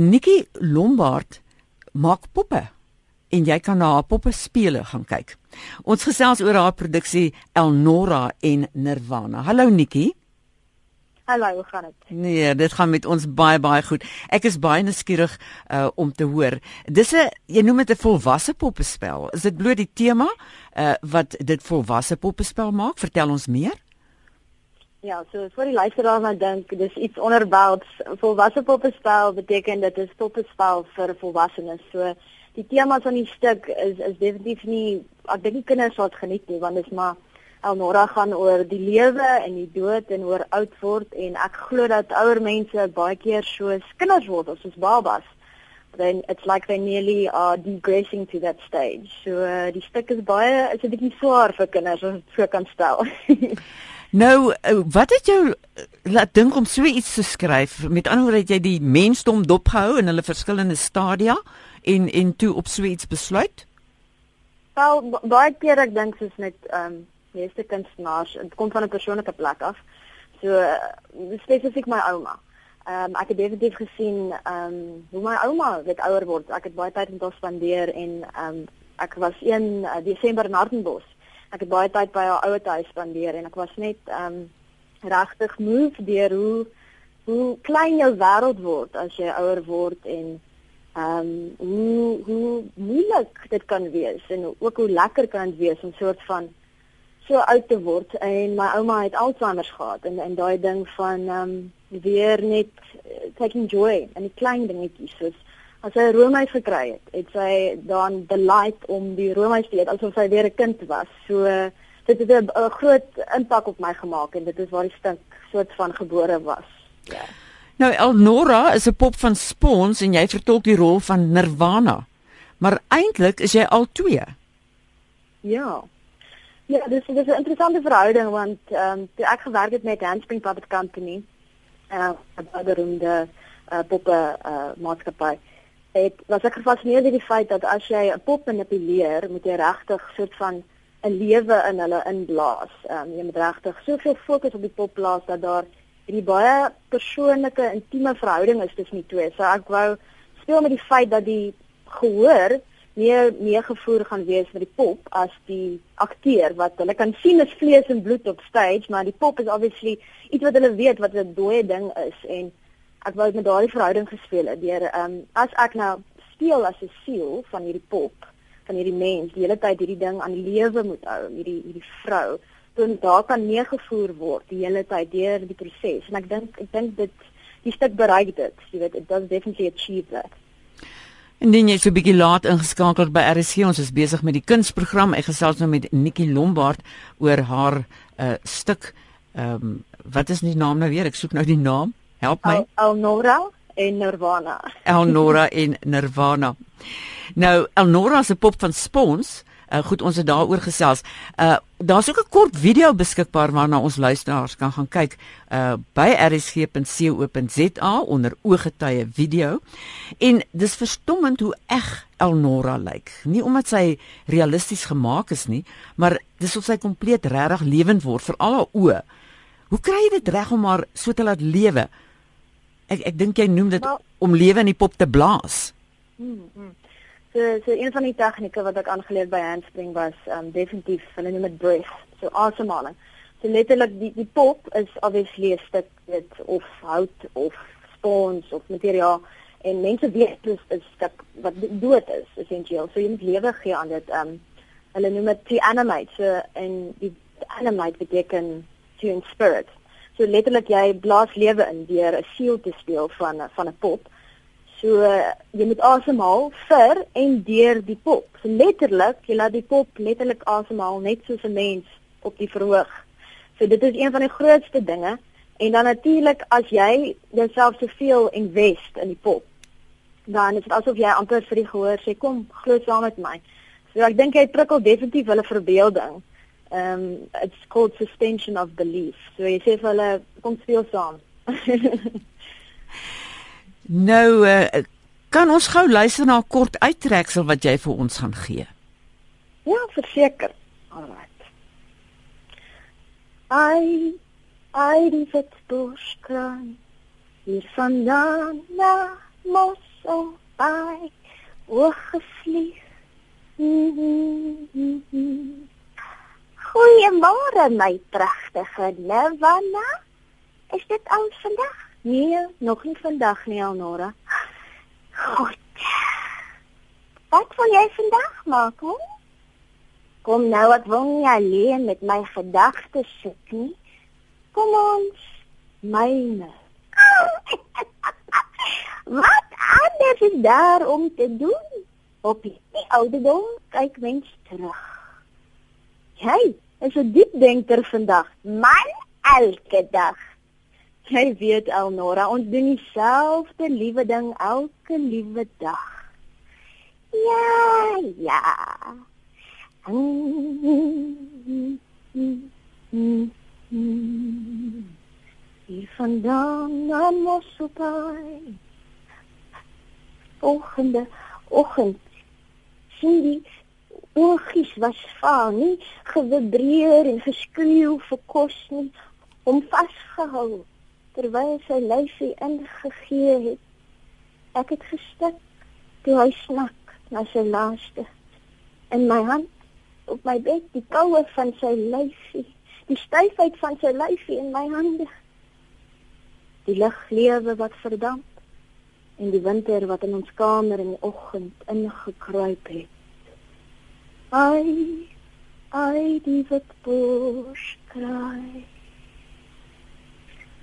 Nikki Lombard maak poppe en jy kan na haar poppe spele gaan kyk. Ons gesels oor haar produksie Elnora en Nirvana. Hallo Nikki. Hallo, hoe gaan dit? Nee, dit gaan met ons baie baie goed. Ek is baie nuuskierig uh om te hoor. Dis 'n jy noem dit 'n volwasse poppespel. Is dit bloot die tema uh wat dit volwasse poppespel maak? Vertel ons meer. Ja, so vir die luisteraars nou dink, dis iets onderbouts. Volwasse poppespel beteken dit is poppespel vir volwassenes. So die tema van die stuk is is definitief nie ek dink die kinders sal dit geniet nie want dit is maar Elnora gaan oor die lewe en die dood en oor oud word en ek glo dat ouer mense baie keer soos kinders word of soos babas. Then it's like they nearly are digressing to that stage. So uh, die stuk is baie is 'n bietjie swaar vir kinders as ek so kan stel. nou, uh, wat het jou uh, laat dink om so iets te skryf? Met ander woorde, het jy die mensdom dopgehou in hulle verskillende stadia en en toe op so iets besluit? Wel, baie keer ek dink soos met ehm um, meeste kunstenaars, dit kom van 'n persoonlike plek af. So uh, spesifiek my ouma. Ehm um, ek het definitief gesien ehm um, hoe my ouma weet ouer word. Ek het baie tyd met haar spandeer en ehm um, ek was 1 uh, eh, Desember in Hartenbos. Ek het baie tyd by haar ouer huis spandeer en ek was net ehm um, regtig moeg deur hoe hoe klein jou wêreld word as jy ouer word en ehm um, hoe hoe moeilik dit kan wees en ook hoe lekker kan dit wees om soort van so oud te word. En my ouma het Alzheimer gehad en en daai ding van ehm um, weer net uh, taking joy in die klein dingetjies soos as sy roomys gekry het, het sy dan delight om die roomys te eet asof sy weer 'n kind was. So dit het 'n groot impak op my gemaak en dit is waar die stink soort van gebore was. Ja. Nou Elnora is 'n pop van Spons en jy vertolk die rol van Nirvana. Maar eintlik is jy al twee. Ja. Ja, dis dis 'n interessante verhouding want ehm um, toe ek gewerk het met Handspring Puppet Company, uh 'n beroemde uh poppe uh maatskappy, het was ek gefassineerd deur die feit dat as jy 'n pop manipuleer, moet jy regtig soort van 'n lewe in hulle inblaas. Ehm um, jy moet regtig soveel fokus op die pop plaas dat daar hierdie baie persoonlike, intieme verhouding is tussen die twee. So ek wou speel met die feit dat die gehoor meer meegevoer gaan wees met die pop as die akteur wat hulle kan sien is vlees en bloed op stage, maar die pop is obviously iets wat hulle weet wat 'n dooie ding is en ek wou met daardie verhouding gespeel het deur ehm um, as ek nou speel as 'n siel van hierdie pop, van hierdie mens, die hele tyd hierdie ding aan die lewe moet hou, hierdie hierdie vrou, dan daar kan meegevoer word die hele tyd deur die proses en ek dink ek dink dit die stuk bereik dit, jy weet, it does definitely achieve that. Indien jy so 'n bietjie laat ingeskakel by RSG, ons is besig met die kunsprogram. Ek gesels nou met Nikki Lombard oor haar uh stuk. Ehm um, wat is die naam nou weer? Ek soek nou die naam. Help my. Elnora en Nirvana. Elnora en Nirvana. Nou Elnora se pop van Spons Uh, goed, ons het daaroor gesels. Uh daar's ook 'n kort video beskikbaar waarna ons luisteraars kan gaan kyk uh by rsg.co.za onder ooggetuie video. En dis verstommend hoe eg Elnora lyk. Nie omdat sy realisties gemaak is nie, maar dis of sy kompleet regtig lewend word vir al haar oë. Hoe kry jy dit reg om haar so te laat lewe? Ek ek dink jy noem dit well, om lewe in die pop te blaas. Mm, mm. So so een van die tegnieke wat ek aangeleer by handspring was um definitief hulle noem dit breath, so asemhaling. So letterlik die die pop is obviously 'n stuk dit of hout of spons of materiaal en mense weet dis 'n stuk wat dood is essensieel. So jy moet lewe gee aan dit. Um hulle noem dit to animate. So en die animate beteken to in spirit. So letterlik jy blaas lewe in deur 'n siel te speel van van 'n pop. So jy moet asemhaal vir en deur die pop. So letterlik, jy laat die pop letterlik asemhaal net soos 'n mens op die verhoog. So dit is een van die grootste dinge en dan natuurlik as jy jouself soveel invest in die pop, dan is dit asof jy amper vir die gehoor sê kom glo saam met my. So ek dink jy prikkel definitief hulle verbeelding. Um it's called suspension of belief. So jy sê vir hulle kom speel saam. Nou uh, kan ons gou luister na 'n kort uittreksel wat jy vir ons gaan gee. Ja, verseker. Alright. Ai, ai die Witbuschkran, hier vandaan na Mos so by oorgevlieg. Goeiemôre my pragtige Lewana. Is dit al vandag? Nee, nog nie vandag nie, Alnora. Goed. Wat wil jy vandag maak, hoor? Kom nou, ek wil nie alleen met my gedagtes sit nie. Kom ons, myne. Wat anders is daar om te doen? Op die ouderdom kyk mens terug. Jy is 'n diep denker vandag. Man, elke dag. Jy weet Elnora, ons doen dieselfde liewe ding elke liewe dag. Ja, ja. Hier vandaan na Mosselbaai. Oggende, oggend. Sien die oogies was vaal nie, gevibreer en geskreeu vir kos nie, om vasgehou terwyl sy lyfie ingegee het. Ek het gestik toe hy snak na sy laaste. In my hand op my bed die koue van sy lyfie die styfheid van sy lyfie in my hande. Die liglewe wat verdamp en die winter wat in ons kamer in die oggend ingekruip het ai ai die wat bors kry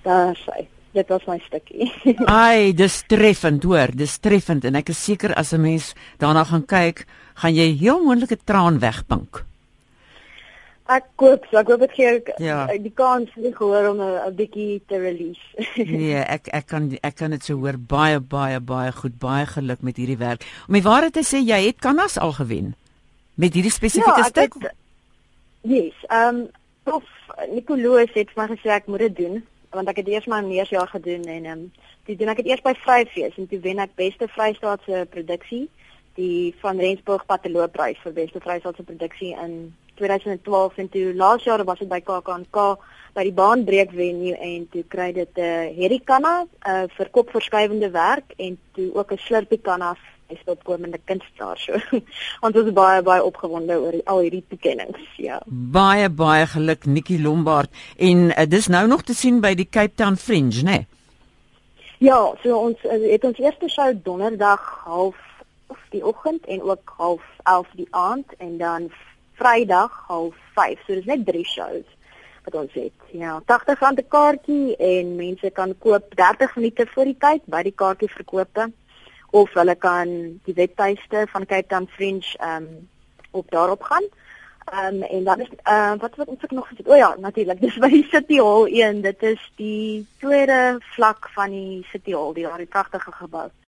daar sê dit was my stukkie. Ai, dis treffend, hoor, dis treffend en ek is seker as 'n mens daarna gaan kyk, gaan jy heel moontlike traan wegpink. Ek koop, so ek hoop dit gee ja. die kans vir gehoor om 'n bietjie te release. nee, ek ek kan ek kan dit so hoor baie baie baie goed, baie geluk met hierdie werk. Om die waarheid te sê, jy het kanas al gewen met hierdie spesifieke ja, stuk. Het, yes, ehm um, prof Nicoloos het vir my gesê ek moet dit doen want ek het eers my neersjaar gedoen en ehm um, toe doen ek dit eers by Vryfees en toe wen ek beste Vrystaatse produksie die van Rensburg Pateloprys vir beste Vrystaatse produksie in 2012 en toe laas jaar was dit by KAKNK by die baanbreek venue en toe kry dit 'n uh, Herikanna uh, vir kopverskywende werk en toe ook 'n Slurpie kanna is opkomende kunstenaar so. Ons is baie baie opgewonde oor die, al hierdie toekennings, ja. Baie baie geluk Nikki Lombard en uh, dis nou nog te sien by die Cape Town Fringe, né? Nee? Ja, so ons uh, het ons eerste show donderdag half of die oggend en ook half 11 die aand en dan Vrydag half 5. So dis net drie shows wat ons het. Ja, 80 rand 'n kaartjie en mense kan koop 30 minute voor die tyd by die kaartjie verkope of hulle kan die webtuiste van Cape Town Fringe ehm um, op daarop gaan. Ehm um, en dan is ehm uh, wat wat ons ek nog gesê. O ja, natuurlik, dis by die City Hall 1. Dit is die tweede vlak van die City Hall, die daai pragtige gebou.